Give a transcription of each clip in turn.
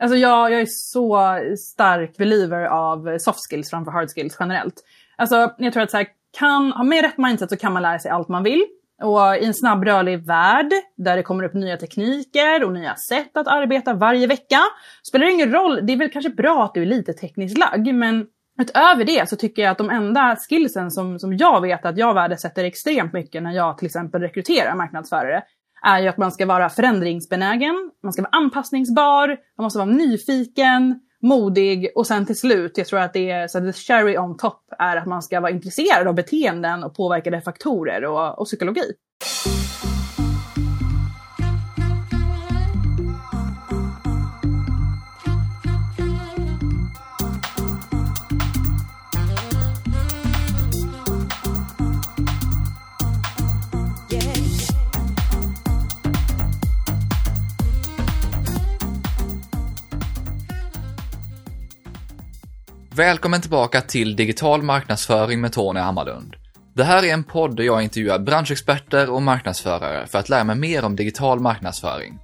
Alltså jag, jag är så stark believer av soft skills framför hard skills generellt. Alltså jag tror att så här, kan, ha med rätt mindset så kan man lära sig allt man vill. Och i en snabbrörlig värld där det kommer upp nya tekniker och nya sätt att arbeta varje vecka spelar det ingen roll. Det är väl kanske bra att du är lite tekniskt lagd, men utöver det så tycker jag att de enda skillsen som, som jag vet att jag värdesätter extremt mycket när jag till exempel rekryterar marknadsförare är ju att man ska vara förändringsbenägen, man ska vara anpassningsbar, man måste vara nyfiken, modig och sen till slut, jag tror att det är så the cherry on top är att man ska vara intresserad av beteenden och påverkade faktorer och, och psykologi. Välkommen tillbaka till Digital marknadsföring med Tony Hammarlund. Det här är en podd där jag intervjuar branschexperter och marknadsförare för att lära mig mer om digital marknadsföring.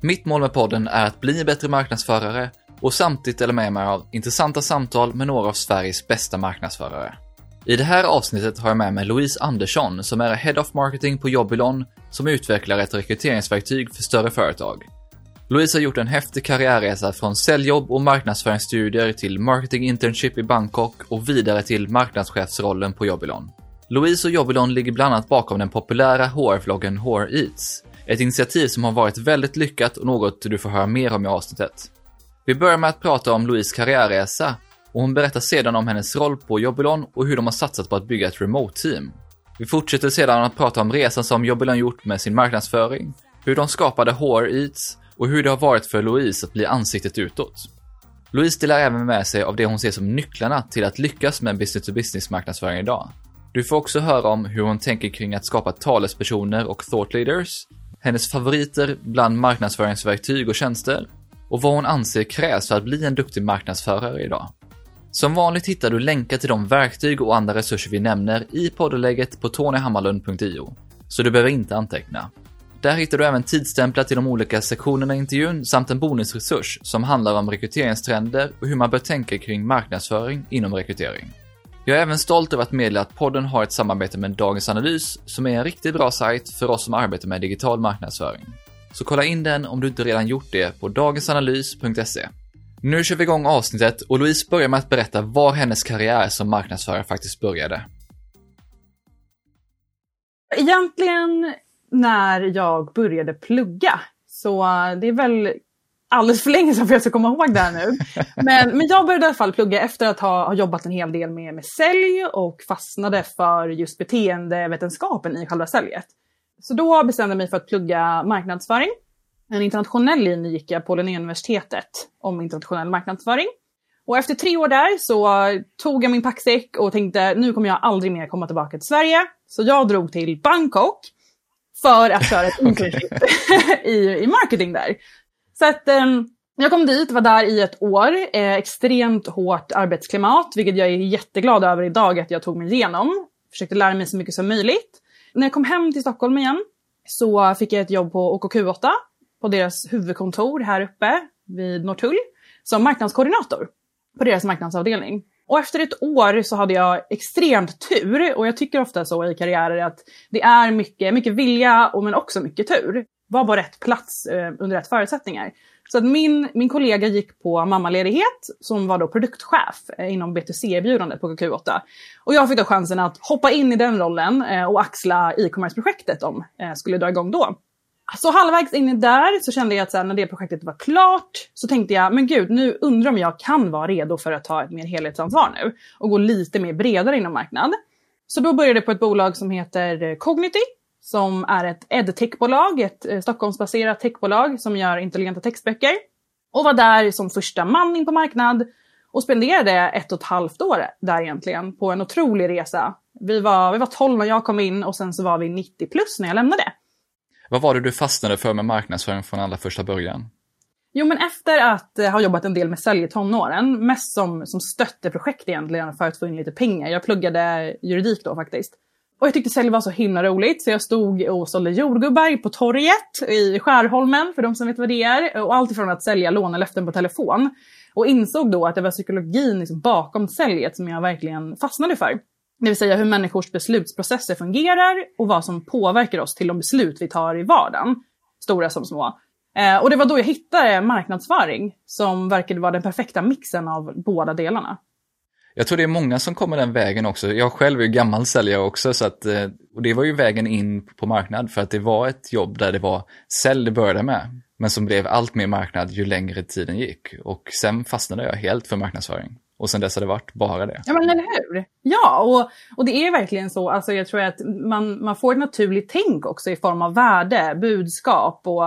Mitt mål med podden är att bli en bättre marknadsförare och samtidigt dela med mig av intressanta samtal med några av Sveriges bästa marknadsförare. I det här avsnittet har jag med mig Louise Andersson som är Head of Marketing på Jobbilon som utvecklar ett rekryteringsverktyg för större företag. Louise har gjort en häftig karriärresa från säljjobb och marknadsföringsstudier till marketing internship i Bangkok och vidare till marknadschefsrollen på Jobilon. Louise och Jobilon ligger bland annat bakom den populära HR-vloggen HR Eats, ett initiativ som har varit väldigt lyckat och något du får höra mer om i avsnittet. Vi börjar med att prata om Louises karriärresa och hon berättar sedan om hennes roll på Jobilon och hur de har satsat på att bygga ett remote-team. Vi fortsätter sedan att prata om resan som Jobilon gjort med sin marknadsföring, hur de skapade HR Eats och hur det har varit för Louise att bli ansiktet utåt. Louise delar även med sig av det hon ser som nycklarna till att lyckas med business-to-business marknadsföring idag. Du får också höra om hur hon tänker kring att skapa talespersoner och thought leaders, hennes favoriter bland marknadsföringsverktyg och tjänster och vad hon anser krävs för att bli en duktig marknadsförare idag. Som vanligt hittar du länkar till de verktyg och andra resurser vi nämner i poddelägget på tonyhammarlund.io, så du behöver inte anteckna. Där hittar du även tidsstämplar till de olika sektionerna i intervjun samt en bonusresurs som handlar om rekryteringstrender och hur man bör tänka kring marknadsföring inom rekrytering. Jag är även stolt över att meddela att podden har ett samarbete med Dagens Analys som är en riktigt bra sajt för oss som arbetar med digital marknadsföring. Så kolla in den om du inte redan gjort det på dagensanalys.se. Nu kör vi igång avsnittet och Louise börjar med att berätta var hennes karriär som marknadsförare faktiskt började. Egentligen när jag började plugga. Så det är väl alldeles för länge sedan för att jag ska komma ihåg det här nu. Men, men jag började i alla fall plugga efter att ha, ha jobbat en hel del med, med sälj och fastnade för just beteendevetenskapen i själva säljet. Så då bestämde jag mig för att plugga marknadsföring. En internationell linje gick jag på Linnéuniversitetet om internationell marknadsföring. Och efter tre år där så tog jag min packsäck och tänkte nu kommer jag aldrig mer komma tillbaka till Sverige. Så jag drog till Bangkok för att köra ett internship i, i marketing där. Så att um, jag kom dit, var där i ett år. Eh, extremt hårt arbetsklimat, vilket jag är jätteglad över idag att jag tog mig igenom. Försökte lära mig så mycket som möjligt. När jag kom hem till Stockholm igen så fick jag ett jobb på OKQ8 på deras huvudkontor här uppe vid Norrtull som marknadskoordinator på deras marknadsavdelning. Och efter ett år så hade jag extremt tur och jag tycker ofta så i karriärer att det är mycket, mycket vilja och men också mycket tur. Var på rätt plats eh, under rätt förutsättningar. Så att min, min kollega gick på mammaledighet som var då produktchef eh, inom B2C-erbjudandet på KQ8. Och jag fick då chansen att hoppa in i den rollen eh, och axla e-commerce-projektet de eh, skulle dra igång då. Så halvvägs in där så kände jag att så här, när det projektet var klart så tänkte jag, men gud, nu undrar om jag kan vara redo för att ta ett mer helhetsansvar nu och gå lite mer bredare inom marknad. Så då började jag på ett bolag som heter eh, Cognity som är ett edtechbolag, ett eh, Stockholmsbaserat techbolag som gör intelligenta textböcker. Och var där som första man in på marknad och spenderade ett och ett halvt år där egentligen på en otrolig resa. Vi var, vi var 12 när jag kom in och sen så var vi 90 plus när jag lämnade. Vad var det du fastnade för med marknadsföring från allra första början? Jo, men efter att eh, ha jobbat en del med sälj i tonåren, mest som, som stötteprojekt egentligen för att få in lite pengar. Jag pluggade juridik då faktiskt. Och jag tyckte sälj var så himla roligt så jag stod och sålde jordgubbar på torget i Skärholmen, för de som vet vad det är. Och allt ifrån att sälja lånelöften på telefon. Och insåg då att det var psykologin liksom bakom säljet som jag verkligen fastnade för. Det vill säga hur människors beslutsprocesser fungerar och vad som påverkar oss till de beslut vi tar i vardagen. Stora som små. Eh, och det var då jag hittade marknadsföring som verkade vara den perfekta mixen av båda delarna. Jag tror det är många som kommer den vägen också. Jag själv är ju gammal säljare också, så att, eh, och det var ju vägen in på marknad för att det var ett jobb där det var sälj det började med, men som blev allt mer marknad ju längre tiden gick. Och sen fastnade jag helt för marknadsföring. Och sen dess har det varit bara det. Ja, men eller hur? Ja, och, och det är verkligen så. Alltså, jag tror att man, man får ett naturligt tänk också i form av värde, budskap och,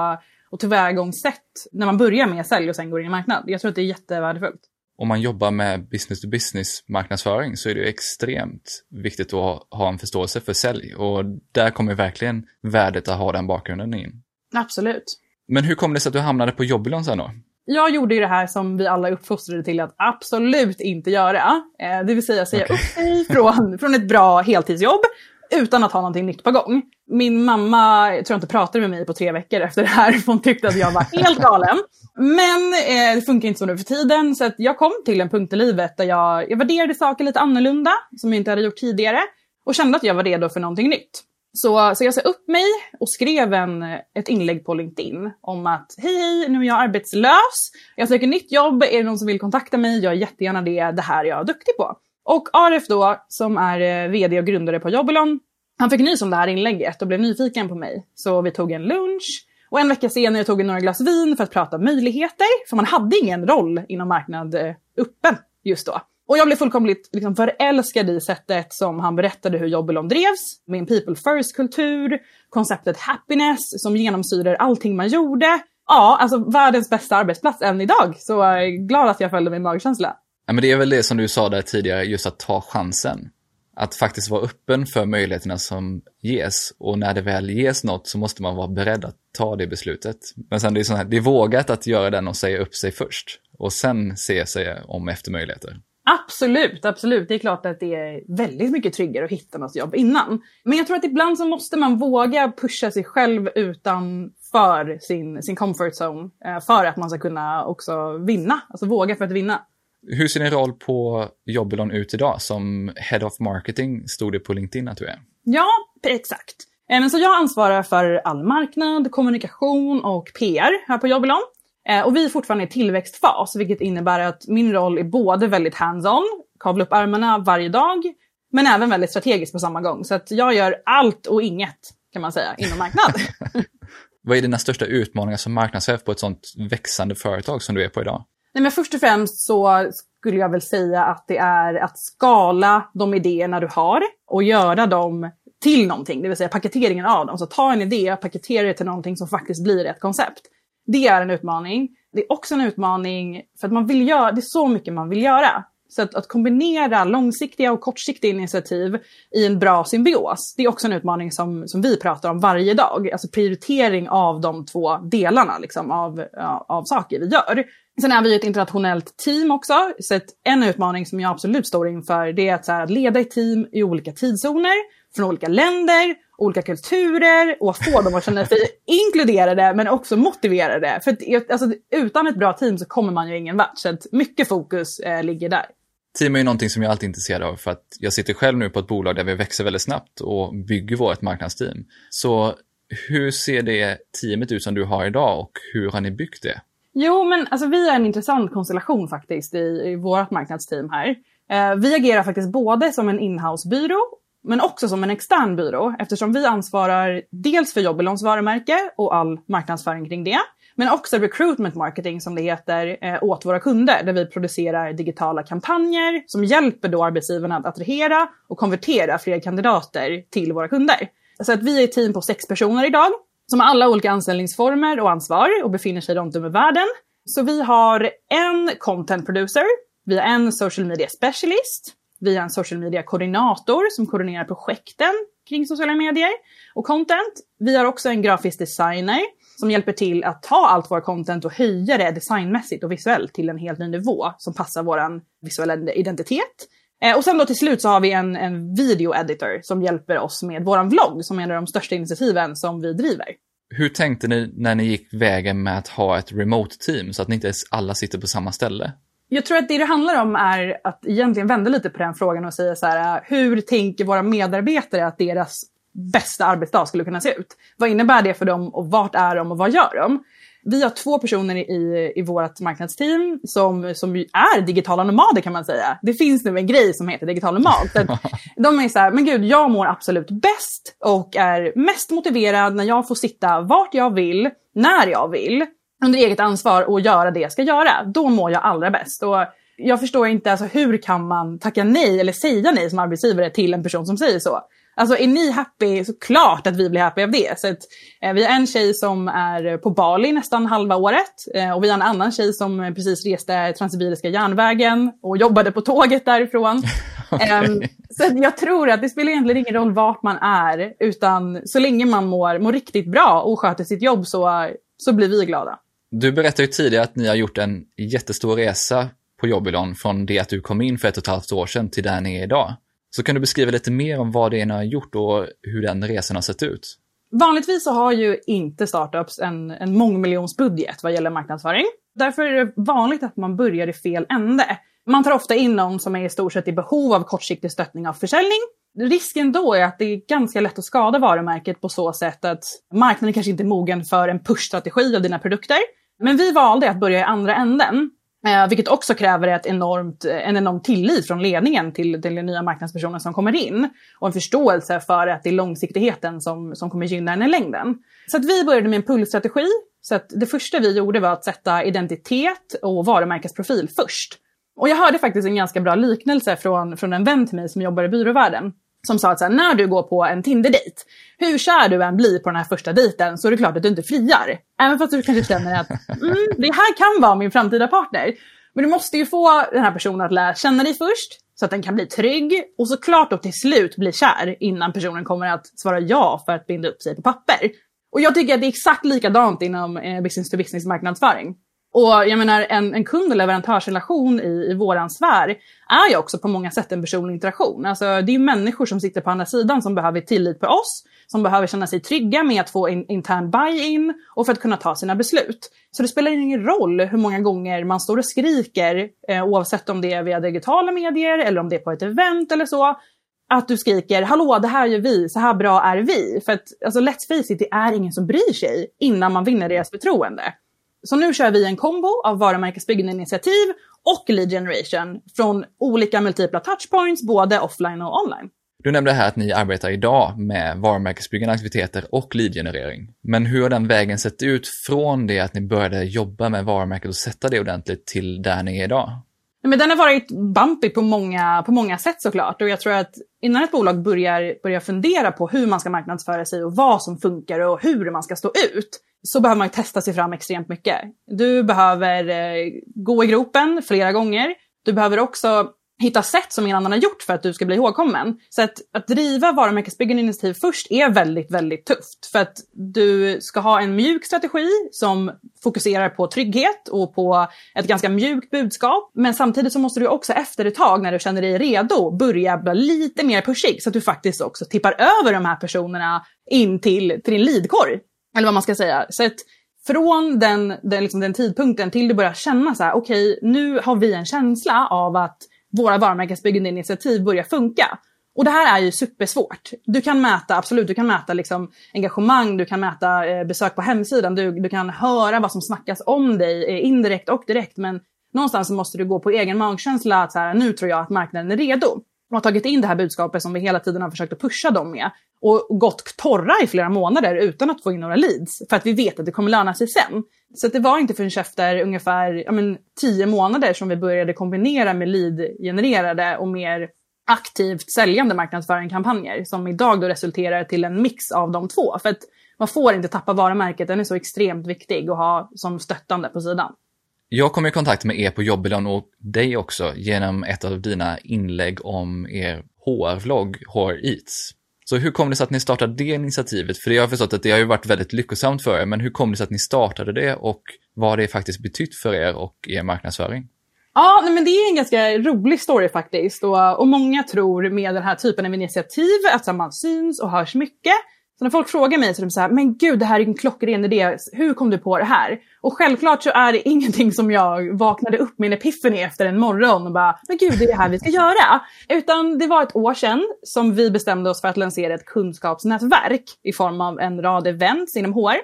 och tillvägagångssätt när man börjar med sälj och sen går in i marknad. Jag tror att det är jättevärdefullt om man jobbar med business to business marknadsföring så är det extremt viktigt att ha en förståelse för sälj och där kommer verkligen värdet att ha den bakgrunden in. Absolut. Men hur kom det sig att du hamnade på Jobbilon sen då? Jag gjorde ju det här som vi alla uppfostrade till att absolut inte göra. Eh, det vill säga säga okay. upp mig från, från ett bra heltidsjobb utan att ha någonting nytt på gång. Min mamma tror jag inte pratade med mig på tre veckor efter det här, för hon tyckte att jag var helt galen. Men eh, det funkar inte så nu för tiden, så att jag kom till en punkt i livet där jag, jag värderade saker lite annorlunda, som jag inte hade gjort tidigare, och kände att jag var redo för någonting nytt. Så, så jag sa upp mig och skrev en, ett inlägg på LinkedIn om att hej hej, nu är jag arbetslös, jag söker nytt jobb, är det någon som vill kontakta mig, jag är jättegärna det, det här är jag duktig på. Och Aref då, som är eh, vd och grundare på Jobbilon, han fick nys om det här inlägget och blev nyfiken på mig. Så vi tog en lunch och en vecka senare tog vi några glas vin för att prata möjligheter. För man hade ingen roll inom marknad eh, öppen just då. Och jag blev fullkomligt liksom, förälskad i sättet som han berättade hur Jobbilon drevs. Med en people first-kultur, konceptet happiness som genomsyrar allting man gjorde. Ja, alltså världens bästa arbetsplats än idag. Så jag är glad att jag följde min magkänsla. Ja, men det är väl det som du sa där tidigare, just att ta chansen. Att faktiskt vara öppen för möjligheterna som ges. Och när det väl ges något så måste man vara beredd att ta det beslutet. Men sen det är, här, det är vågat att göra den och säga upp sig först. Och sen se sig om efter möjligheter. Absolut, absolut. Det är klart att det är väldigt mycket tryggare att hitta något jobb innan. Men jag tror att ibland så måste man våga pusha sig själv utanför sin, sin comfort zone. Eh, för att man ska kunna också vinna. Alltså våga för att vinna. Hur ser din roll på Jobbilon ut idag? Som Head of Marketing stod det på LinkedIn att du är. Ja, exakt. Eh, så jag ansvarar för all marknad, kommunikation och PR här på Jobbilon. Eh, och vi är fortfarande i tillväxtfas, vilket innebär att min roll är både väldigt hands-on, kavla upp armarna varje dag, men även väldigt strategisk på samma gång. Så att jag gör allt och inget, kan man säga, inom marknad. Vad är dina största utmaningar som marknadschef på ett sånt växande företag som du är på idag? Nej, men först och främst så skulle jag väl säga att det är att skala de idéerna du har och göra dem till någonting, det vill säga paketeringen av dem. Så ta en idé, och paketera det till någonting som faktiskt blir ett koncept. Det är en utmaning. Det är också en utmaning för att man vill göra, det är så mycket man vill göra. Så att, att, kombinera långsiktiga och kortsiktiga initiativ i en bra symbios, det är också en utmaning som, som vi pratar om varje dag. Alltså prioritering av de två delarna liksom, av, av saker vi gör. Sen är vi ett internationellt team också, så att en utmaning som jag absolut står inför det är att, så här, att leda ett team i olika tidszoner, från olika länder, olika kulturer och få dem att känna sig inkluderade men också motiverade. För att, alltså, utan ett bra team så kommer man ju ingen vart, så att mycket fokus eh, ligger där. Team är ju någonting som jag alltid är intresserad av för att jag sitter själv nu på ett bolag där vi växer väldigt snabbt och bygger vårt marknadsteam. Så hur ser det teamet ut som du har idag och hur har ni byggt det? Jo, men alltså, vi är en intressant konstellation faktiskt i, i vårt marknadsteam här. Eh, vi agerar faktiskt både som en inhousebyrå men också som en extern byrå eftersom vi ansvarar dels för Jobbilons varumärke och all marknadsföring kring det. Men också recruitment marketing som det heter eh, åt våra kunder där vi producerar digitala kampanjer som hjälper då arbetsgivarna att attrahera och konvertera fler kandidater till våra kunder. Så att vi är ett team på sex personer idag som har alla olika anställningsformer och ansvar och befinner sig runt om i världen. Så vi har en content producer, vi har en social media specialist, vi har en social media-koordinator som koordinerar projekten kring sociala medier och content. Vi har också en grafisk designer som hjälper till att ta allt vår content och höja det designmässigt och visuellt till en helt ny nivå som passar vår visuella identitet. Eh, och sen då till slut så har vi en, en video editor som hjälper oss med våran vlogg som är en av de största initiativen som vi driver. Hur tänkte ni när ni gick vägen med att ha ett remote team så att ni inte alla sitter på samma ställe? Jag tror att det det handlar om är att egentligen vända lite på den frågan och säga så här, hur tänker våra medarbetare att deras bästa arbetsdag skulle kunna se ut? Vad innebär det för dem och vart är de och vad gör de? Vi har två personer i, i vårt marknadsteam som, som är digitala nomader kan man säga. Det finns nu en grej som heter digital nomad. de är så här, men gud, jag mår absolut bäst och är mest motiverad när jag får sitta vart jag vill, när jag vill, under eget ansvar och göra det jag ska göra. Då mår jag allra bäst. Och jag förstår inte, alltså, hur kan man tacka nej eller säga nej som arbetsgivare till en person som säger så? Alltså är ni happy så klart att vi blir happy av det. Så att, eh, vi har en tjej som är på Bali nästan halva året eh, och vi har en annan tjej som precis reste Transsibiriska järnvägen och jobbade på tåget därifrån. okay. um, så jag tror att det spelar egentligen ingen roll vart man är utan så länge man mår, mår riktigt bra och sköter sitt jobb så, så blir vi glada. Du berättade ju tidigare att ni har gjort en jättestor resa på Jobbilon från det att du kom in för ett och ett halvt år sedan till där ni är idag. Så kan du beskriva lite mer om vad det är ni har gjort och hur den resan har sett ut? Vanligtvis så har ju inte startups en, en mångmiljonsbudget vad gäller marknadsföring. Därför är det vanligt att man börjar i fel ände. Man tar ofta in någon som är i stort sett i behov av kortsiktig stöttning av försäljning. Risken då är att det är ganska lätt att skada varumärket på så sätt att marknaden kanske inte är mogen för en push-strategi av dina produkter. Men vi valde att börja i andra änden Eh, vilket också kräver ett enormt, eh, en enorm tillit från ledningen till, till den nya marknadspersonen som kommer in. Och en förståelse för att det är långsiktigheten som, som kommer gynna en i längden. Så att vi började med en pullstrategi. Så att det första vi gjorde var att sätta identitet och varumärkesprofil först. Och jag hörde faktiskt en ganska bra liknelse från, från en vän till mig som jobbar i byråvärlden som sa att så här, när du går på en Tinder-dejt, hur kär du än blir på den här första dejten så är det klart att du inte friar. Även fast du kanske känner att mm, det här kan vara min framtida partner. Men du måste ju få den här personen att lära känna dig först, så att den kan bli trygg och såklart då till slut bli kär innan personen kommer att svara ja för att binda upp sig på papper. Och jag tycker att det är exakt likadant inom eh, business to business marknadsföring. Och jag menar en, en kund och leverantörsrelation i, i våran sfär är ju också på många sätt en personlig interaktion. Alltså det är människor som sitter på andra sidan som behöver tillit på oss, som behöver känna sig trygga med att få in, intern buy-in och för att kunna ta sina beslut. Så det spelar ingen roll hur många gånger man står och skriker, eh, oavsett om det är via digitala medier eller om det är på ett event eller så, att du skriker “Hallå, det här gör vi, så här bra är vi”. För att alltså, let's face it, det är ingen som bryr sig innan man vinner deras förtroende. Så nu kör vi en kombo av varumärkesbyggande initiativ och lead generation från olika multipla touchpoints, både offline och online. Du nämnde här att ni arbetar idag med varumärkesbyggande aktiviteter och lead-generering. Men hur har den vägen sett ut från det att ni började jobba med varumärket och sätta det ordentligt till där ni är idag? Men den har varit bumpy på många, på många sätt såklart. Och jag tror att innan ett bolag börjar, börjar fundera på hur man ska marknadsföra sig och vad som funkar och hur man ska stå ut, så behöver man testa sig fram extremt mycket. Du behöver eh, gå i gropen flera gånger. Du behöver också hitta sätt som ingen annan har gjort för att du ska bli ihågkommen. Så att, att driva varumärkesbyggande initiativ först är väldigt, väldigt tufft. För att du ska ha en mjuk strategi som fokuserar på trygghet och på ett ganska mjukt budskap. Men samtidigt så måste du också efter ett tag när du känner dig redo börja bli lite mer pushig så att du faktiskt också tippar över de här personerna in till, till din leadkorg. Eller vad man ska säga. Så att från den, den, liksom den tidpunkten till du börjar känna så här, okej, okay, nu har vi en känsla av att våra varumärkesbyggande initiativ börjar funka. Och det här är ju supersvårt. Du kan mäta, absolut, du kan mäta liksom engagemang, du kan mäta eh, besök på hemsidan, du, du kan höra vad som snackas om dig eh, indirekt och direkt. Men någonstans så måste du gå på egen magkänsla att så här, nu tror jag att marknaden är redo. Och har tagit in det här budskapet som vi hela tiden har försökt att pusha dem med och gått torra i flera månader utan att få in några leads. För att vi vet att det kommer löna sig sen. Så det var inte förrän efter ungefär ja, men, tio månader som vi började kombinera med lead-genererade och mer aktivt säljande marknadsföringskampanjer som idag då resulterar till en mix av de två. För att man får inte tappa varumärket, den är så extremt viktig att ha som stöttande på sidan. Jag kom i kontakt med er på Jobbilon och dig också genom ett av dina inlägg om er HR-vlogg HR Eats. Så hur kom det sig att ni startade det initiativet? För jag har förstått att det har ju varit väldigt lyckosamt för er, men hur kom det sig att ni startade det och vad det faktiskt betytt för er och er marknadsföring? Ja, men det är en ganska rolig story faktiskt. Och, och många tror med den här typen av initiativ att man syns och hörs mycket. Så när folk frågar mig så är de så här, men gud det här är en klockren idé, hur kom du på det här? Och självklart så är det ingenting som jag vaknade upp med en epiphany efter en morgon och bara, men gud det är det här vi ska göra. Utan det var ett år sedan som vi bestämde oss för att lansera ett kunskapsnätverk i form av en rad events inom HR.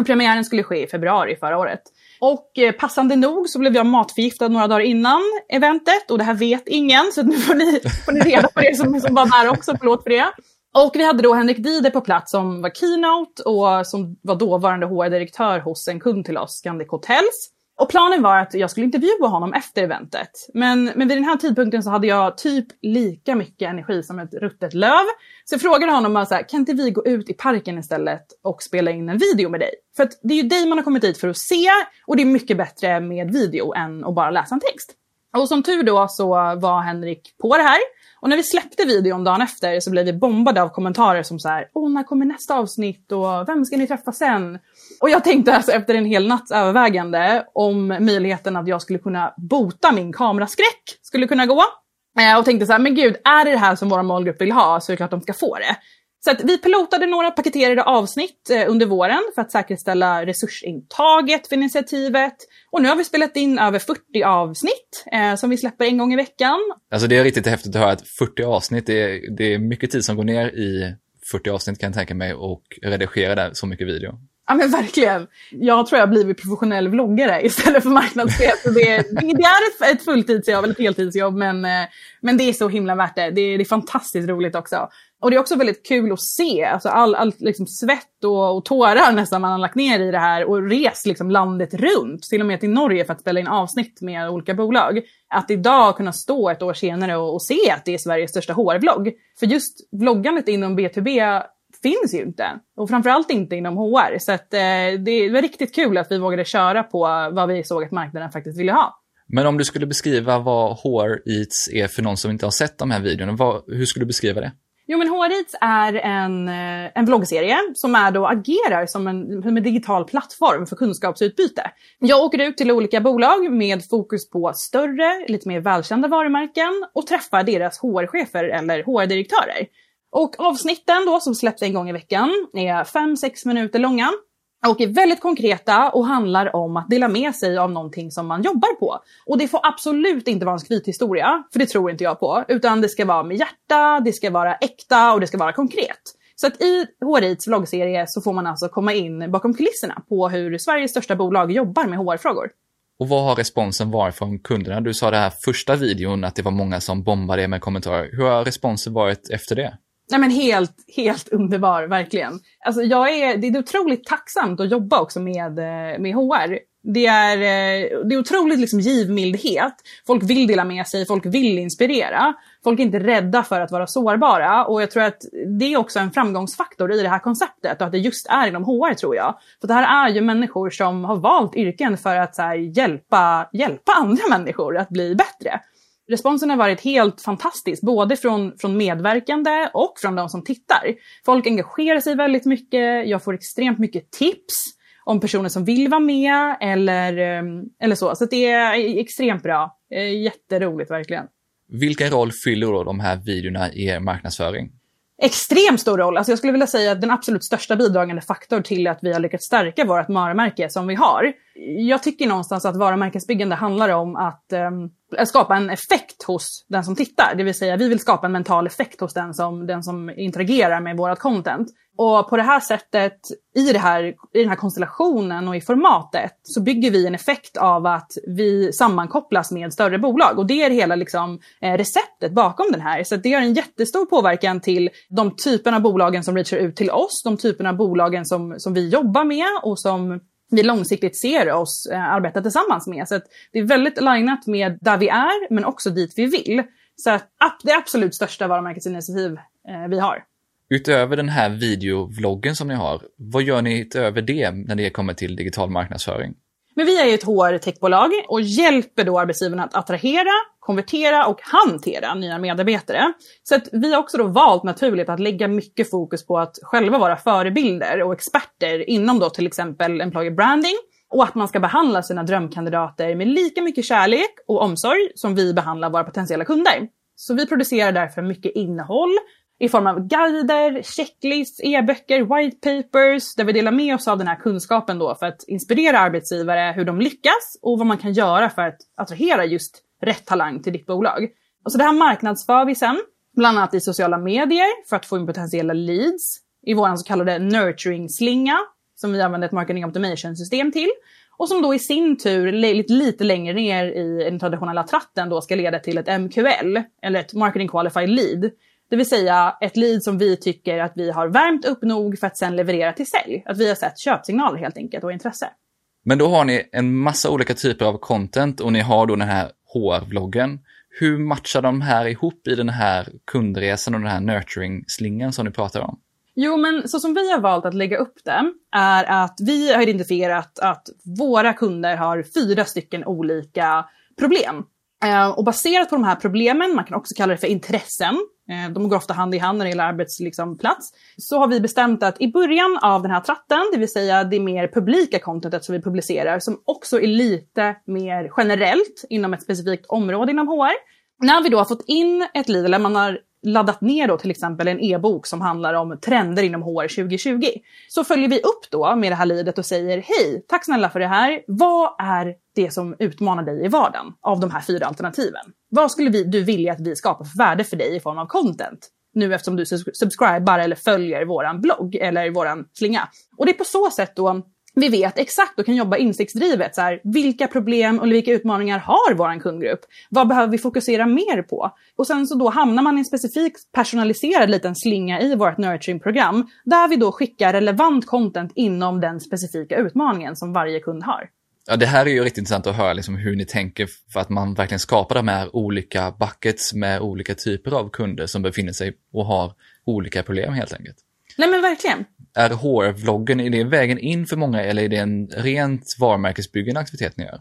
Och premiären skulle ske i februari förra året. Och eh, passande nog så blev jag matförgiftad några dagar innan eventet och det här vet ingen så nu får ni, får ni reda på det som, som var där också, förlåt för det. Och vi hade då Henrik Dider på plats som var keynote och som var dåvarande HR-direktör hos en kund till oss, Scandic Hotels. Och planen var att jag skulle intervjua honom efter eventet. Men, men vid den här tidpunkten så hade jag typ lika mycket energi som ett ruttet löv. Så jag frågade honom så här, kan inte vi gå ut i parken istället och spela in en video med dig? För att det är ju dig man har kommit dit för att se och det är mycket bättre med video än att bara läsa en text. Och som tur då så var Henrik på det här. Och när vi släppte videon dagen efter så blev vi bombade av kommentarer som så här, åh när kommer nästa avsnitt och vem ska ni träffa sen? Och jag tänkte alltså efter en hel natts övervägande om möjligheten att jag skulle kunna bota min kameraskräck skulle kunna gå. Eh, och tänkte så här, men gud, är det det här som våra målgrupp vill ha så är det klart de ska få det. Så att vi pilotade några paketerade avsnitt eh, under våren för att säkerställa resursintaget för initiativet. Och nu har vi spelat in över 40 avsnitt eh, som vi släpper en gång i veckan. Alltså det är riktigt häftigt att höra att 40 avsnitt, det är, det är mycket tid som går ner i 40 avsnitt kan jag tänka mig och redigera där så mycket video. Ja men verkligen. Jag tror jag har blivit professionell vloggare istället för marknadschef. Det, det, är ett, ett fulltidsjobb eller ett heltidsjobb men, eh, men det är så himla värt det. det. Det är fantastiskt roligt också. Och det är också väldigt kul att se, alltså all, all liksom svett och, och tårar nästan man har lagt ner i det här och rest liksom landet runt, till och med till Norge för att spela in avsnitt med olika bolag. Att idag kunna stå ett år senare och, och se att det är Sveriges största HR-vlogg. För just vloggandet inom B2B finns ju inte. Och framförallt inte inom HR. Så att, eh, det var riktigt kul att vi vågade köra på vad vi såg att marknaden faktiskt ville ha. Men om du skulle beskriva vad HR Eats är för någon som inte har sett de här videorna, vad, hur skulle du beskriva det? Jo men HR är en, eh, en vloggserie som är då agerar som en, som en digital plattform för kunskapsutbyte. Jag åker ut till olika bolag med fokus på större, lite mer välkända varumärken och träffar deras HR-chefer eller HR-direktörer. Och avsnitten då som släpps en gång i veckan är 5-6 minuter långa och är väldigt konkreta och handlar om att dela med sig av någonting som man jobbar på. Och det får absolut inte vara en skrythistoria, för det tror inte jag på. Utan det ska vara med hjärta, det ska vara äkta och det ska vara konkret. Så att i HRIs vloggserie så får man alltså komma in bakom kulisserna på hur Sveriges största bolag jobbar med HR-frågor. Och vad har responsen varit från kunderna? Du sa det här första videon att det var många som bombade med kommentarer. Hur har responsen varit efter det? Nej men helt, helt underbar, verkligen. Alltså jag är, det är otroligt tacksamt att jobba också med, eh, med HR. Det är, eh, det är otroligt liksom givmildhet. Folk vill dela med sig, folk vill inspirera. Folk är inte rädda för att vara sårbara och jag tror att det är också en framgångsfaktor i det här konceptet och att det just är inom HR tror jag. För det här är ju människor som har valt yrken för att så här, hjälpa, hjälpa andra människor att bli bättre responsen har varit helt fantastisk, både från, från medverkande och från de som tittar. Folk engagerar sig väldigt mycket, jag får extremt mycket tips om personer som vill vara med eller, ehm, eller så. Så det är extremt bra. Jätteroligt verkligen. Vilken roll fyller då de här videorna i er marknadsföring? extremt stor roll. Alltså jag skulle vilja säga att den absolut största bidragande faktor till att vi har lyckats stärka vårt varumärke som vi har. Jag tycker någonstans att varumärkesbyggande handlar om att um, skapa en effekt hos den som tittar. Det vill säga vi vill skapa en mental effekt hos den som, den som interagerar med vårt content. Och på det här sättet, i, det här, i den här konstellationen och i formatet, så bygger vi en effekt av att vi sammankopplas med större bolag. Och det är hela liksom, eh, receptet bakom den här. Så det har en jättestor påverkan till de typerna av bolagen som reachar ut till oss, de typerna av bolagen som, som vi jobbar med och som vi långsiktigt ser oss eh, arbeta tillsammans med. Så det är väldigt alignat med där vi är, men också dit vi vill. Så att, det absolut största varumärkesinitiativ eh, vi har. Utöver den här videovloggen som ni har, vad gör ni utöver det när det kommer till digital marknadsföring? Men vi är ju ett HR-techbolag och hjälper då arbetsgivarna att attrahera, konvertera och hantera nya medarbetare. Så att vi har också då valt naturligt att lägga mycket fokus på att själva vara förebilder och experter inom då till exempel employer branding, och att man ska behandla sina drömkandidater med lika mycket kärlek och omsorg som vi behandlar våra potentiella kunder. Så vi producerar därför mycket innehåll i form av guider, checklists, e-böcker, white papers där vi delar med oss av den här kunskapen då för att inspirera arbetsgivare hur de lyckas och vad man kan göra för att attrahera just rätt talang till ditt bolag. Och så det här marknadsför vi sen, bland annat i sociala medier för att få in potentiella leads, i vår så kallade nurturing-slinga som vi använder ett marketing automation-system till. Och som då i sin tur lite längre ner i den traditionella tratten då ska leda till ett MQL, eller ett marketing qualified lead. Det vill säga ett lead som vi tycker att vi har värmt upp nog för att sen leverera till sälj. Att vi har sett köpsignaler helt enkelt och intresse. Men då har ni en massa olika typer av content och ni har då den här HR-vloggen. Hur matchar de här ihop i den här kundresan och den här nurturing-slingan som ni pratar om? Jo, men så som vi har valt att lägga upp det är att vi har identifierat att våra kunder har fyra stycken olika problem. Eh, och baserat på de här problemen, man kan också kalla det för intressen, Eh, de går ofta hand i hand när det gäller arbetsplats, liksom, så har vi bestämt att i början av den här tratten, det vill säga det mer publika contentet som vi publicerar, som också är lite mer generellt inom ett specifikt område inom HR, när vi då har fått in ett lead, eller man har laddat ner då till exempel en e-bok som handlar om trender inom HR 2020. Så följer vi upp då med det här leadet och säger hej, tack snälla för det här. Vad är det som utmanar dig i vardagen av de här fyra alternativen? Vad skulle vi, du vilja att vi skapar för värde för dig i form av content? Nu eftersom du subscribar eller följer våran blogg eller våran slinga. Och det är på så sätt då vi vet exakt och kan jobba insiktsdrivet. Så här, vilka problem och vilka utmaningar har vår kundgrupp? Vad behöver vi fokusera mer på? Och sen så då hamnar man i en specifik personaliserad liten slinga i vårt nurturing-program där vi då skickar relevant content inom den specifika utmaningen som varje kund har. Ja, det här är ju riktigt intressant att höra liksom hur ni tänker för att man verkligen skapar de här olika buckets med olika typer av kunder som befinner sig och har olika problem helt enkelt. Nej men verkligen. Är HR-vloggen, är det vägen in för många eller är det en rent varumärkesbyggande aktivitet ni gör?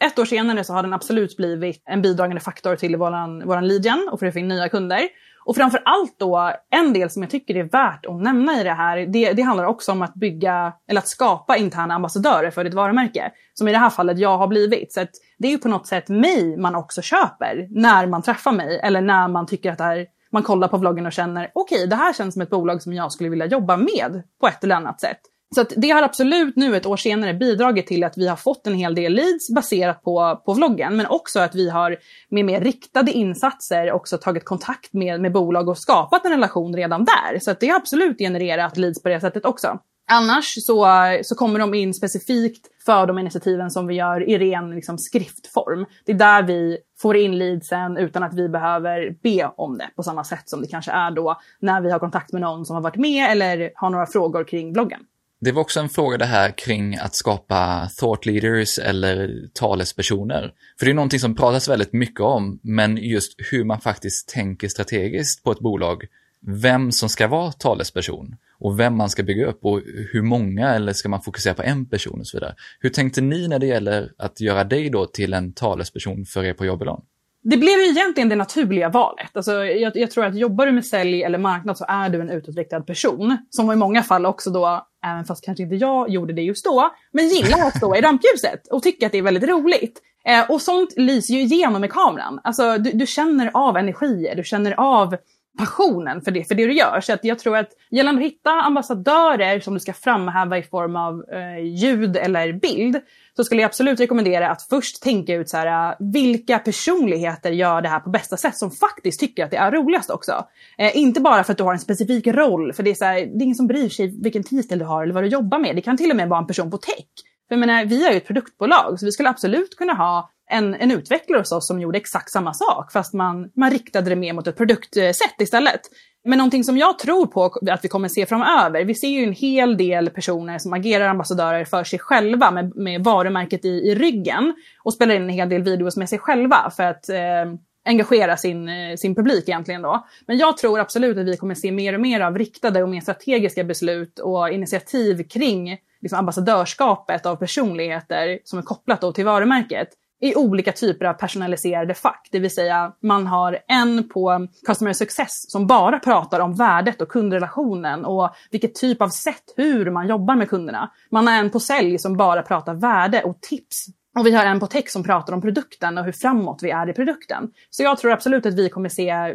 Ett år senare så har den absolut blivit en bidragande faktor till våran, våran lead och för att få in nya kunder. Och framför allt då, en del som jag tycker är värt att nämna i det här, det, det handlar också om att bygga, eller att skapa interna ambassadörer för ditt varumärke. Som i det här fallet jag har blivit. Så det är ju på något sätt mig man också köper när man träffar mig eller när man tycker att det här man kollar på vloggen och känner okej, okay, det här känns som ett bolag som jag skulle vilja jobba med på ett eller annat sätt. Så det har absolut nu ett år senare bidragit till att vi har fått en hel del leads baserat på, på vloggen, men också att vi har med mer riktade insatser också tagit kontakt med, med bolag och skapat en relation redan där. Så det har absolut genererat leads på det sättet också. Annars så, så kommer de in specifikt för de initiativen som vi gör i ren liksom, skriftform. Det är där vi får in leadsen utan att vi behöver be om det på samma sätt som det kanske är då när vi har kontakt med någon som har varit med eller har några frågor kring bloggen. Det var också en fråga det här kring att skapa thought leaders eller talespersoner. För det är någonting som pratas väldigt mycket om, men just hur man faktiskt tänker strategiskt på ett bolag. Vem som ska vara talesperson och vem man ska bygga upp och hur många eller ska man fokusera på en person och så vidare. Hur tänkte ni när det gäller att göra dig då till en talesperson för er på Jobbelon? Det blev ju egentligen det naturliga valet. Alltså, jag, jag, tror att jobbar du med sälj eller marknad så är du en utåtriktad person. Som i många fall också då, även fast kanske inte jag gjorde det just då, men gillar att stå i rampljuset och tycker att det är väldigt roligt. Eh, och sånt lyser ju igenom i kameran. Alltså, du, du känner av energier, du känner av passionen för det, för det du gör. Så att jag tror att gällande att hitta ambassadörer som du ska framhäva i form av eh, ljud eller bild så skulle jag absolut rekommendera att först tänka ut så här, äh, vilka personligheter gör det här på bästa sätt som faktiskt tycker att det är roligast också. Eh, inte bara för att du har en specifik roll, för det är, så här, det är ingen som bryr sig vilken titel du har eller vad du jobbar med. Det kan till och med vara en person på tech. För jag menar, vi är ju ett produktbolag så vi skulle absolut kunna ha en, en utvecklare hos oss som gjorde exakt samma sak fast man, man riktade det mer mot ett produktsätt istället. Men någonting som jag tror på att vi kommer se framöver, vi ser ju en hel del personer som agerar ambassadörer för sig själva med, med varumärket i, i ryggen och spelar in en hel del videos med sig själva för att eh, engagera sin, eh, sin publik egentligen då. Men jag tror absolut att vi kommer se mer och mer av riktade och mer strategiska beslut och initiativ kring liksom, ambassadörskapet av personligheter som är kopplat då till varumärket i olika typer av personaliserade fack. Det vill säga man har en på Customer Success som bara pratar om värdet och kundrelationen och vilket typ av sätt, hur man jobbar med kunderna. Man har en på sälj som bara pratar värde och tips. Och vi har en på tech som pratar om produkten och hur framåt vi är i produkten. Så jag tror absolut att vi kommer se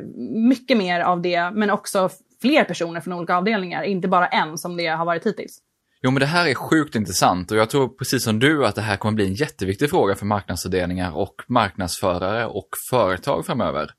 mycket mer av det, men också fler personer från olika avdelningar, inte bara en som det har varit hittills. Jo, men det här är sjukt intressant och jag tror precis som du att det här kommer bli en jätteviktig fråga för marknadsavdelningar och marknadsförare och företag framöver.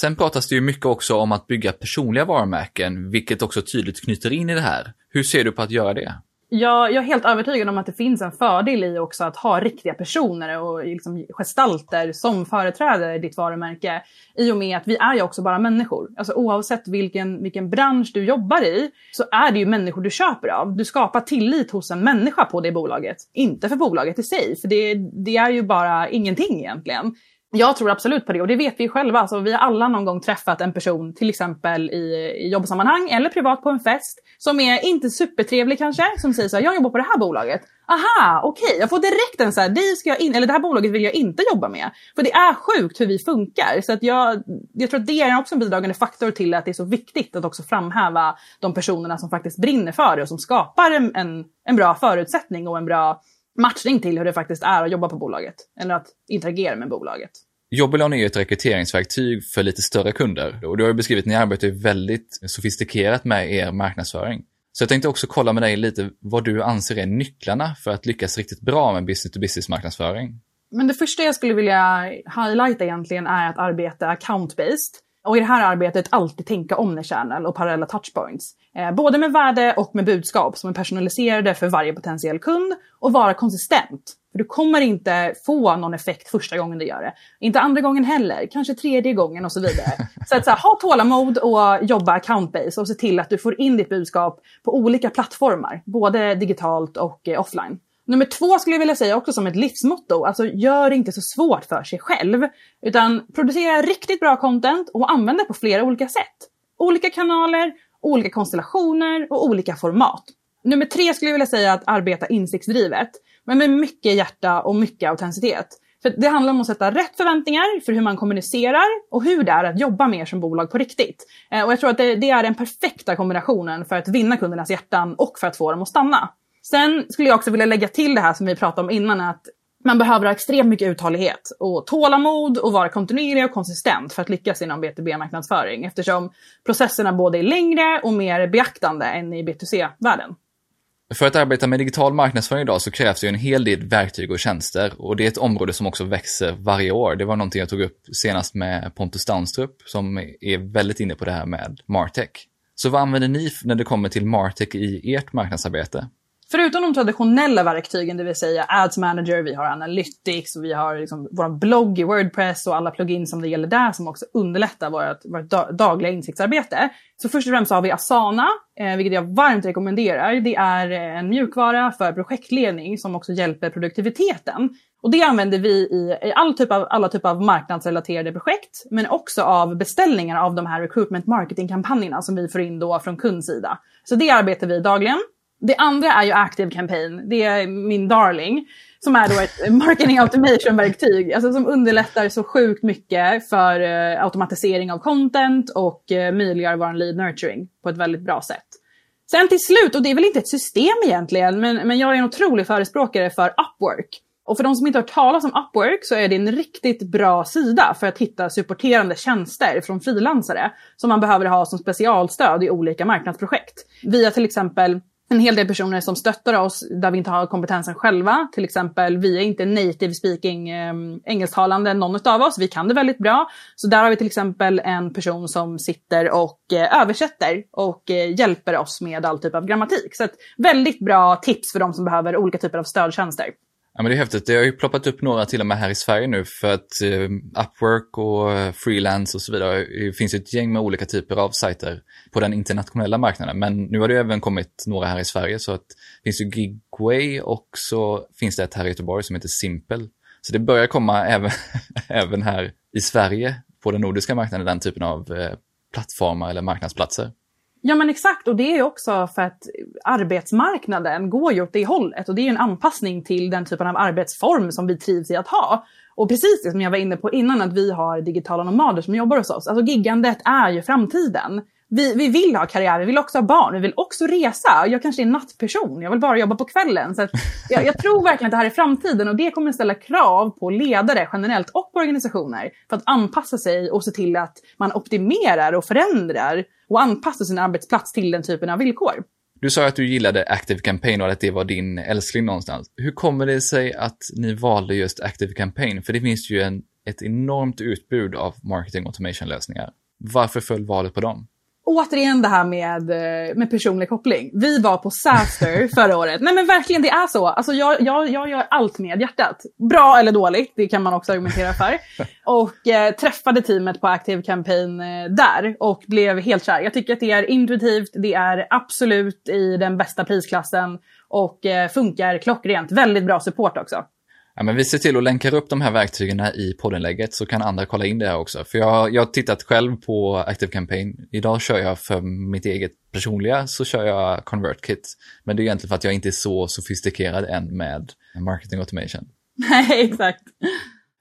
Sen pratas det ju mycket också om att bygga personliga varumärken, vilket också tydligt knyter in i det här. Hur ser du på att göra det? Jag, jag är helt övertygad om att det finns en fördel i också att ha riktiga personer och liksom gestalter som företräder ditt varumärke. I och med att vi är ju också bara människor. Alltså oavsett vilken, vilken bransch du jobbar i så är det ju människor du köper av. Du skapar tillit hos en människa på det bolaget. Inte för bolaget i sig, för det, det är ju bara ingenting egentligen. Jag tror absolut på det och det vet vi själva. Alltså, vi har alla någon gång träffat en person, till exempel i, i jobbsammanhang eller privat på en fest, som är inte supertrevlig kanske, som säger så här, jag jobbar på det här bolaget. Aha, okej, okay. jag får direkt en så här, det, ska jag in, eller det här bolaget vill jag inte jobba med. För det är sjukt hur vi funkar. Så att jag, jag tror att det är också en bidragande faktor till att det är så viktigt att också framhäva de personerna som faktiskt brinner för det och som skapar en, en, en bra förutsättning och en bra matchning till hur det faktiskt är att jobba på bolaget. Eller att interagera med bolaget. Jobbilon är ett rekryteringsverktyg för lite större kunder och du har ju beskrivit att ni arbetar väldigt sofistikerat med er marknadsföring. Så jag tänkte också kolla med dig lite vad du anser är nycklarna för att lyckas riktigt bra med business-to-business marknadsföring. Men det första jag skulle vilja highlighta egentligen är att arbeta account-based. Och i det här arbetet alltid tänka omni-channel och parallella touchpoints. Eh, både med värde och med budskap som är personaliserade för varje potentiell kund och vara konsistent. För du kommer inte få någon effekt första gången du gör det. Inte andra gången heller, kanske tredje gången och så vidare. Så att så här, ha tålamod och jobba account-based och se till att du får in ditt budskap på olika plattformar, både digitalt och eh, offline. Nummer två skulle jag vilja säga också som ett livsmotto, alltså gör det inte så svårt för sig själv. Utan producera riktigt bra content och använd det på flera olika sätt. Olika kanaler, olika konstellationer och olika format. Nummer tre skulle jag vilja säga att arbeta insiktsdrivet, men med mycket hjärta och mycket autenticitet. För det handlar om att sätta rätt förväntningar för hur man kommunicerar och hur det är att jobba mer som bolag på riktigt. Eh, och jag tror att det, det är den perfekta kombinationen för att vinna kundernas hjärtan och för att få dem att stanna. Sen skulle jag också vilja lägga till det här som vi pratade om innan, att man behöver ha extremt mycket uthållighet och tålamod och vara kontinuerlig och konsistent för att lyckas inom B2B-marknadsföring eftersom processerna både är längre och mer beaktande än i B2C-världen. För att arbeta med digital marknadsföring idag så krävs det en hel del verktyg och tjänster och det är ett område som också växer varje år. Det var någonting jag tog upp senast med Pontus Danstrup som är väldigt inne på det här med Martech. Så vad använder ni när det kommer till Martech i ert marknadsarbete? Förutom de traditionella verktygen, det vill säga Ads Manager, vi har Analytics och vi har liksom vår blogg i Wordpress och alla plugins som det gäller där som också underlättar vårt, vårt dagliga insiktsarbete. Så först och främst har vi Asana, eh, vilket jag varmt rekommenderar. Det är eh, en mjukvara för projektledning som också hjälper produktiviteten. Och det använder vi i, i all typ av, alla typer av marknadsrelaterade projekt, men också av beställningar av de här recruitment marketing-kampanjerna som vi får in då från kundsida. Så det arbetar vi dagligen. Det andra är ju Active Campaign. Det är min darling. Som är då ett marketing automation-verktyg. Alltså som underlättar så sjukt mycket för eh, automatisering av content och eh, möjliggör vår lead nurturing på ett väldigt bra sätt. Sen till slut, och det är väl inte ett system egentligen, men, men jag är en otrolig förespråkare för Upwork. Och för de som inte har hört talas om Upwork så är det en riktigt bra sida för att hitta supporterande tjänster från frilansare som man behöver ha som specialstöd i olika marknadsprojekt. Via till exempel en hel del personer som stöttar oss där vi inte har kompetensen själva. Till exempel, vi är inte native speaking eh, engelsktalande någon av oss. Vi kan det väldigt bra. Så där har vi till exempel en person som sitter och eh, översätter och eh, hjälper oss med all typ av grammatik. Så ett väldigt bra tips för de som behöver olika typer av stödtjänster. Ja, men det är häftigt. Det har ju ploppat upp några till och med här i Sverige nu för att eh, Upwork och eh, Freelance och så vidare, det finns ett gäng med olika typer av sajter på den internationella marknaden. Men nu har det även kommit några här i Sverige så att det finns ju Gigway och så finns det ett här i Göteborg som heter Simple. Så det börjar komma även, även här i Sverige på den nordiska marknaden, den typen av eh, plattformar eller marknadsplatser. Ja men exakt och det är ju också för att arbetsmarknaden går ju åt det hållet och det är ju en anpassning till den typen av arbetsform som vi trivs i att ha. Och precis det som jag var inne på innan, att vi har digitala nomader som jobbar hos oss. Alltså giggandet är ju framtiden. Vi, vi vill ha karriär, vi vill också ha barn, vi vill också resa. Jag kanske är en nattperson, jag vill bara jobba på kvällen. Så jag, jag, tror verkligen att det här är framtiden och det kommer att ställa krav på ledare generellt och på organisationer för att anpassa sig och se till att man optimerar och förändrar och anpassar sin arbetsplats till den typen av villkor. Du sa att du gillade Active Campaign och att det var din älskling någonstans. Hur kommer det sig att ni valde just Active Campaign? För det finns ju en, ett enormt utbud av marketing automation-lösningar. Varför föll valet på dem? Återigen det här med, eh, med personlig koppling. Vi var på Saster förra året. Nej men verkligen, det är så. Alltså jag, jag, jag gör allt med hjärtat. Bra eller dåligt, det kan man också argumentera för. Och eh, träffade teamet på Active Campaign eh, där och blev helt kär. Jag tycker att det är intuitivt, det är absolut i den bästa prisklassen och eh, funkar klockrent. Väldigt bra support också. Ja, men vi ser till att länka upp de här verktygen i poddinlägget så kan andra kolla in det här också. För jag, jag har tittat själv på Active Campaign. Idag kör jag för mitt eget personliga så kör jag ConvertKit. Men det är egentligen för att jag inte är så sofistikerad än med marketing automation. Nej, exakt.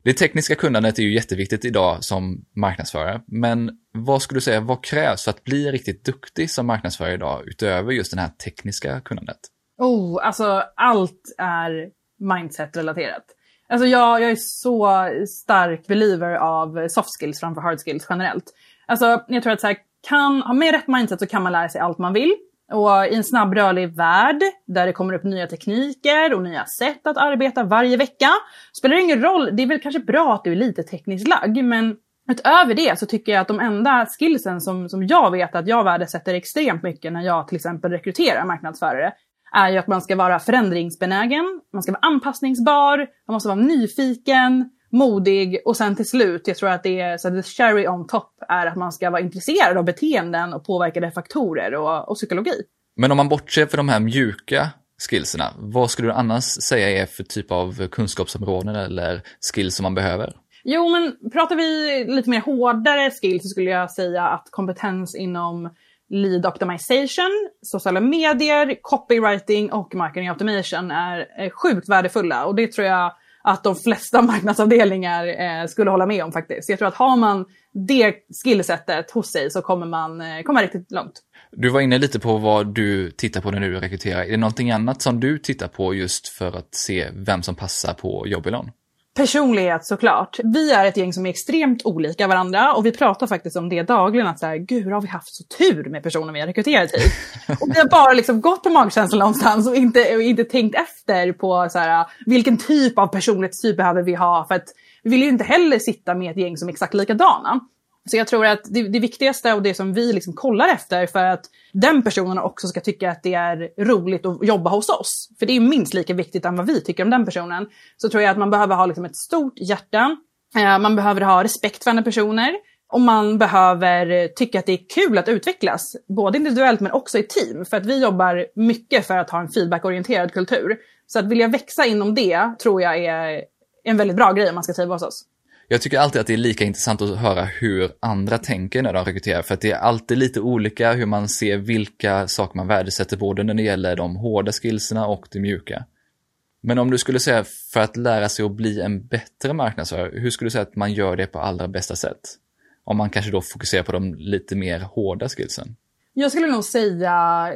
Det tekniska kunnandet är ju jätteviktigt idag som marknadsförare. Men vad skulle du säga, vad krävs för att bli riktigt duktig som marknadsförare idag utöver just det här tekniska kunnandet? Oh, alltså allt är mindset-relaterat. Alltså jag, jag är så stark believer av soft skills framför hard skills generellt. Alltså jag tror att så här, kan, ha med rätt mindset så kan man lära sig allt man vill. Och i en snabb rörlig värld där det kommer upp nya tekniker och nya sätt att arbeta varje vecka spelar det ingen roll. Det är väl kanske bra att du är lite tekniskt lagd men utöver det så tycker jag att de enda skillsen som, som jag vet att jag värdesätter extremt mycket när jag till exempel rekryterar marknadsförare är ju att man ska vara förändringsbenägen, man ska vara anpassningsbar, man måste vara nyfiken, modig och sen till slut, jag tror att det är så the cherry on top är att man ska vara intresserad av beteenden och påverkade faktorer och, och psykologi. Men om man bortser för de här mjuka skillserna, vad skulle du annars säga är för typ av kunskapsområden eller skills som man behöver? Jo, men pratar vi lite mer hårdare skills så skulle jag säga att kompetens inom lead optimization, sociala medier, copywriting och marketing automation är eh, sjukt värdefulla. Och det tror jag att de flesta marknadsavdelningar eh, skulle hålla med om faktiskt. Jag tror att har man det skillsetet hos sig så kommer man eh, komma riktigt långt. Du var inne lite på vad du tittar på när du rekryterar. Är det någonting annat som du tittar på just för att se vem som passar på Jobbilon? Personlighet såklart. Vi är ett gäng som är extremt olika varandra och vi pratar faktiskt om det dagligen. Att så här, gud har vi haft så tur med personer vi har rekryterat hit. och vi har bara liksom gått på magkänslan någonstans och inte, och inte tänkt efter på så här, vilken typ av personlighetstyp behöver vi ha. För att vi vill ju inte heller sitta med ett gäng som är exakt likadana. Så jag tror att det, det viktigaste och det som vi liksom kollar efter för att den personen också ska tycka att det är roligt att jobba hos oss. För det är minst lika viktigt än vad vi tycker om den personen. Så tror jag att man behöver ha liksom ett stort hjärta. Eh, man behöver ha respekt för andra personer. Och man behöver tycka att det är kul att utvecklas. Både individuellt men också i team. För att vi jobbar mycket för att ha en feedbackorienterad kultur. Så att vilja växa inom det tror jag är en väldigt bra grej om man ska trivas hos oss. Jag tycker alltid att det är lika intressant att höra hur andra tänker när de rekryterar, för att det är alltid lite olika hur man ser vilka saker man värdesätter, både när det gäller de hårda skillserna och det mjuka. Men om du skulle säga för att lära sig att bli en bättre marknadsförare, hur skulle du säga att man gör det på allra bästa sätt? Om man kanske då fokuserar på de lite mer hårda skillsen. Jag skulle nog säga,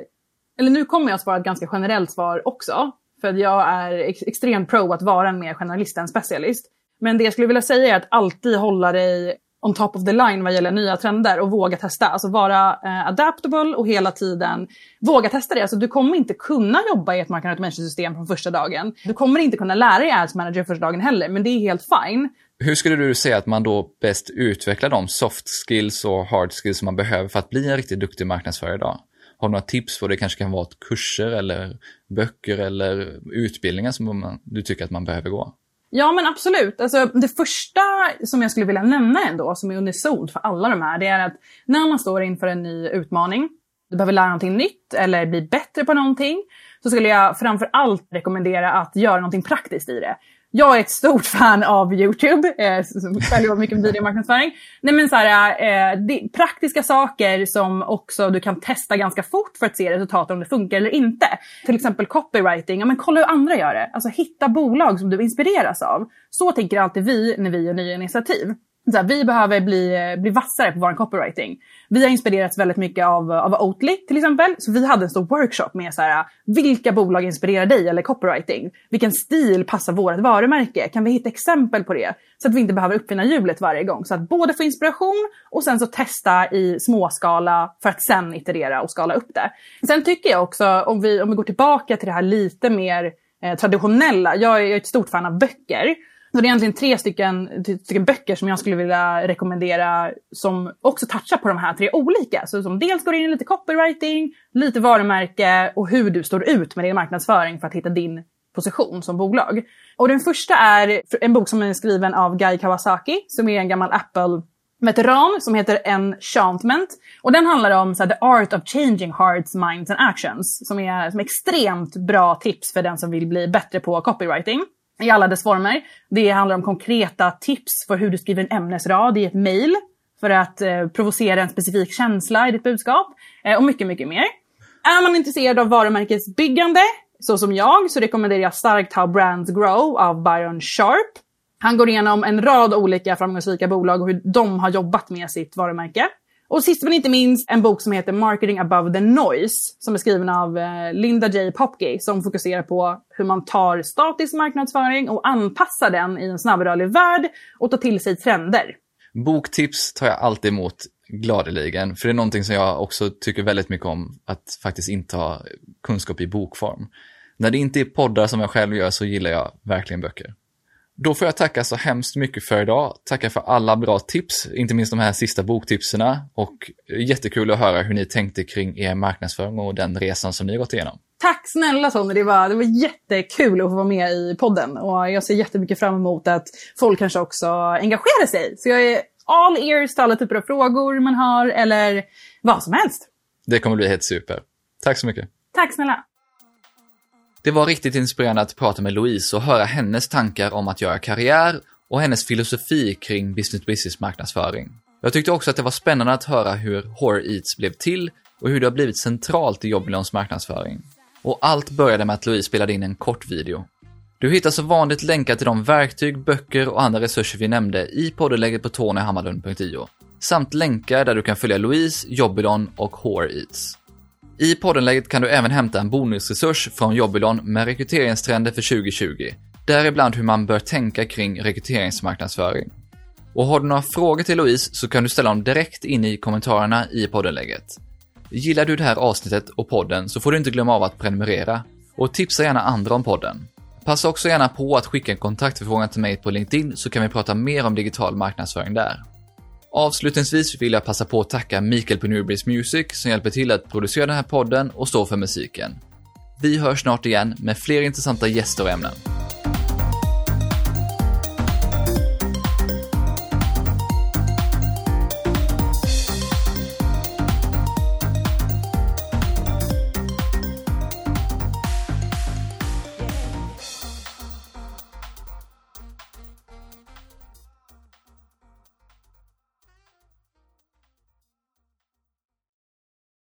eller nu kommer jag att svara ett ganska generellt svar också, för att jag är ex extremt pro att vara en mer generalist än specialist. Men det jag skulle vilja säga är att alltid hålla dig on top of the line vad gäller nya trender och våga testa. Alltså vara eh, adaptable och hela tiden våga testa det. Alltså du kommer inte kunna jobba i ett market automation-system från första dagen. Du kommer inte kunna lära dig ads manager första dagen heller, men det är helt fine. Hur skulle du säga att man då bäst utvecklar de soft skills och hard skills som man behöver för att bli en riktigt duktig marknadsförare idag? Har du några tips på det? kanske kan vara kurser eller böcker eller utbildningar som man, du tycker att man behöver gå? Ja men absolut. Alltså, det första som jag skulle vilja nämna ändå, som är unisont för alla de här, det är att när man står inför en ny utmaning, du behöver lära någonting nytt eller bli bättre på någonting, så skulle jag framför allt rekommendera att göra någonting praktiskt i det. Jag är ett stort fan av YouTube, eh, som följer mycket videomarknadsföring. Nej men så här, eh, det, praktiska saker som också du kan testa ganska fort för att se resultat om det funkar eller inte. Till exempel copywriting, ja men kolla hur andra gör det. Alltså hitta bolag som du inspireras av. Så tänker alltid vi när vi gör nya initiativ här, vi behöver bli, eh, bli vassare på vår copywriting. Vi har inspirerats väldigt mycket av, av Oatly till exempel. Så vi hade en stor workshop med så här, vilka bolag inspirerar dig eller copywriting? Vilken stil passar vårt varumärke? Kan vi hitta exempel på det? Så att vi inte behöver uppfinna hjulet varje gång. Så att både få inspiration och sen så testa i småskala för att sen iterera och skala upp det. Sen tycker jag också, om vi, om vi går tillbaka till det här lite mer eh, traditionella. Jag är ett stort fan av böcker. Så det är egentligen tre stycken, stycken böcker som jag skulle vilja rekommendera som också touchar på de här tre olika. Så som dels går in i lite copywriting, lite varumärke och hur du står ut med din marknadsföring för att hitta din position som bolag. Och den första är en bok som är skriven av Guy Kawasaki som är en gammal Apple veteran som heter Enchantment. Och den handlar om så här, the art of changing hearts, minds and actions. Som är, som är extremt bra tips för den som vill bli bättre på copywriting i alla dess former. Det handlar om konkreta tips för hur du skriver en ämnesrad i ett mejl. för att eh, provocera en specifik känsla i ditt budskap eh, och mycket, mycket mer. Är man intresserad av varumärkesbyggande, så som jag, så rekommenderar jag starkt How Brands Grow av Byron Sharp. Han går igenom en rad olika framgångsrika bolag och hur de har jobbat med sitt varumärke. Och sist men inte minst en bok som heter Marketing above the noise som är skriven av eh, Linda J. Popke som fokuserar på hur man tar statisk marknadsföring och anpassar den i en snabbrörlig värld och tar till sig trender. Boktips tar jag alltid emot gladeligen, för det är någonting som jag också tycker väldigt mycket om, att faktiskt inta kunskap i bokform. När det inte är poddar som jag själv gör så gillar jag verkligen böcker. Då får jag tacka så hemskt mycket för idag. Tacka för alla bra tips, inte minst de här sista boktipserna och jättekul att höra hur ni tänkte kring er marknadsföring och den resan som ni gått igenom. Tack snälla Sonny, det var, det var jättekul att få vara med i podden och jag ser jättemycket fram emot att folk kanske också engagerar sig. Så jag är all ears till alla typer av frågor man har eller vad som helst. Det kommer bli helt super. Tack så mycket. Tack snälla. Det var riktigt inspirerande att prata med Louise och höra hennes tankar om att göra karriär och hennes filosofi kring business-business marknadsföring. Jag tyckte också att det var spännande att höra hur Horror Eats blev till och hur det har blivit centralt i Jobbilons marknadsföring. Och allt började med att Louise spelade in en kort video. Du hittar som vanligt länkar till de verktyg, böcker och andra resurser vi nämnde i poddenlägget på tonyhammarlund.io. Samt länkar där du kan följa Louise, Jobbilon och Horror Eats. I poddenläget kan du även hämta en bonusresurs från Jobbilon med rekryteringstrender för 2020. Däribland hur man bör tänka kring rekryteringsmarknadsföring. Och har du några frågor till Louise så kan du ställa dem direkt in i kommentarerna i poddenläget. Gillar du det här avsnittet och podden så får du inte glömma av att prenumerera och tipsa gärna andra om podden. Passa också gärna på att skicka en kontaktförfrågan till mig på LinkedIn så kan vi prata mer om digital marknadsföring där. Avslutningsvis vill jag passa på att tacka Mikael på Newbreeze Music som hjälper till att producera den här podden och stå för musiken. Vi hörs snart igen med fler intressanta gäster och ämnen.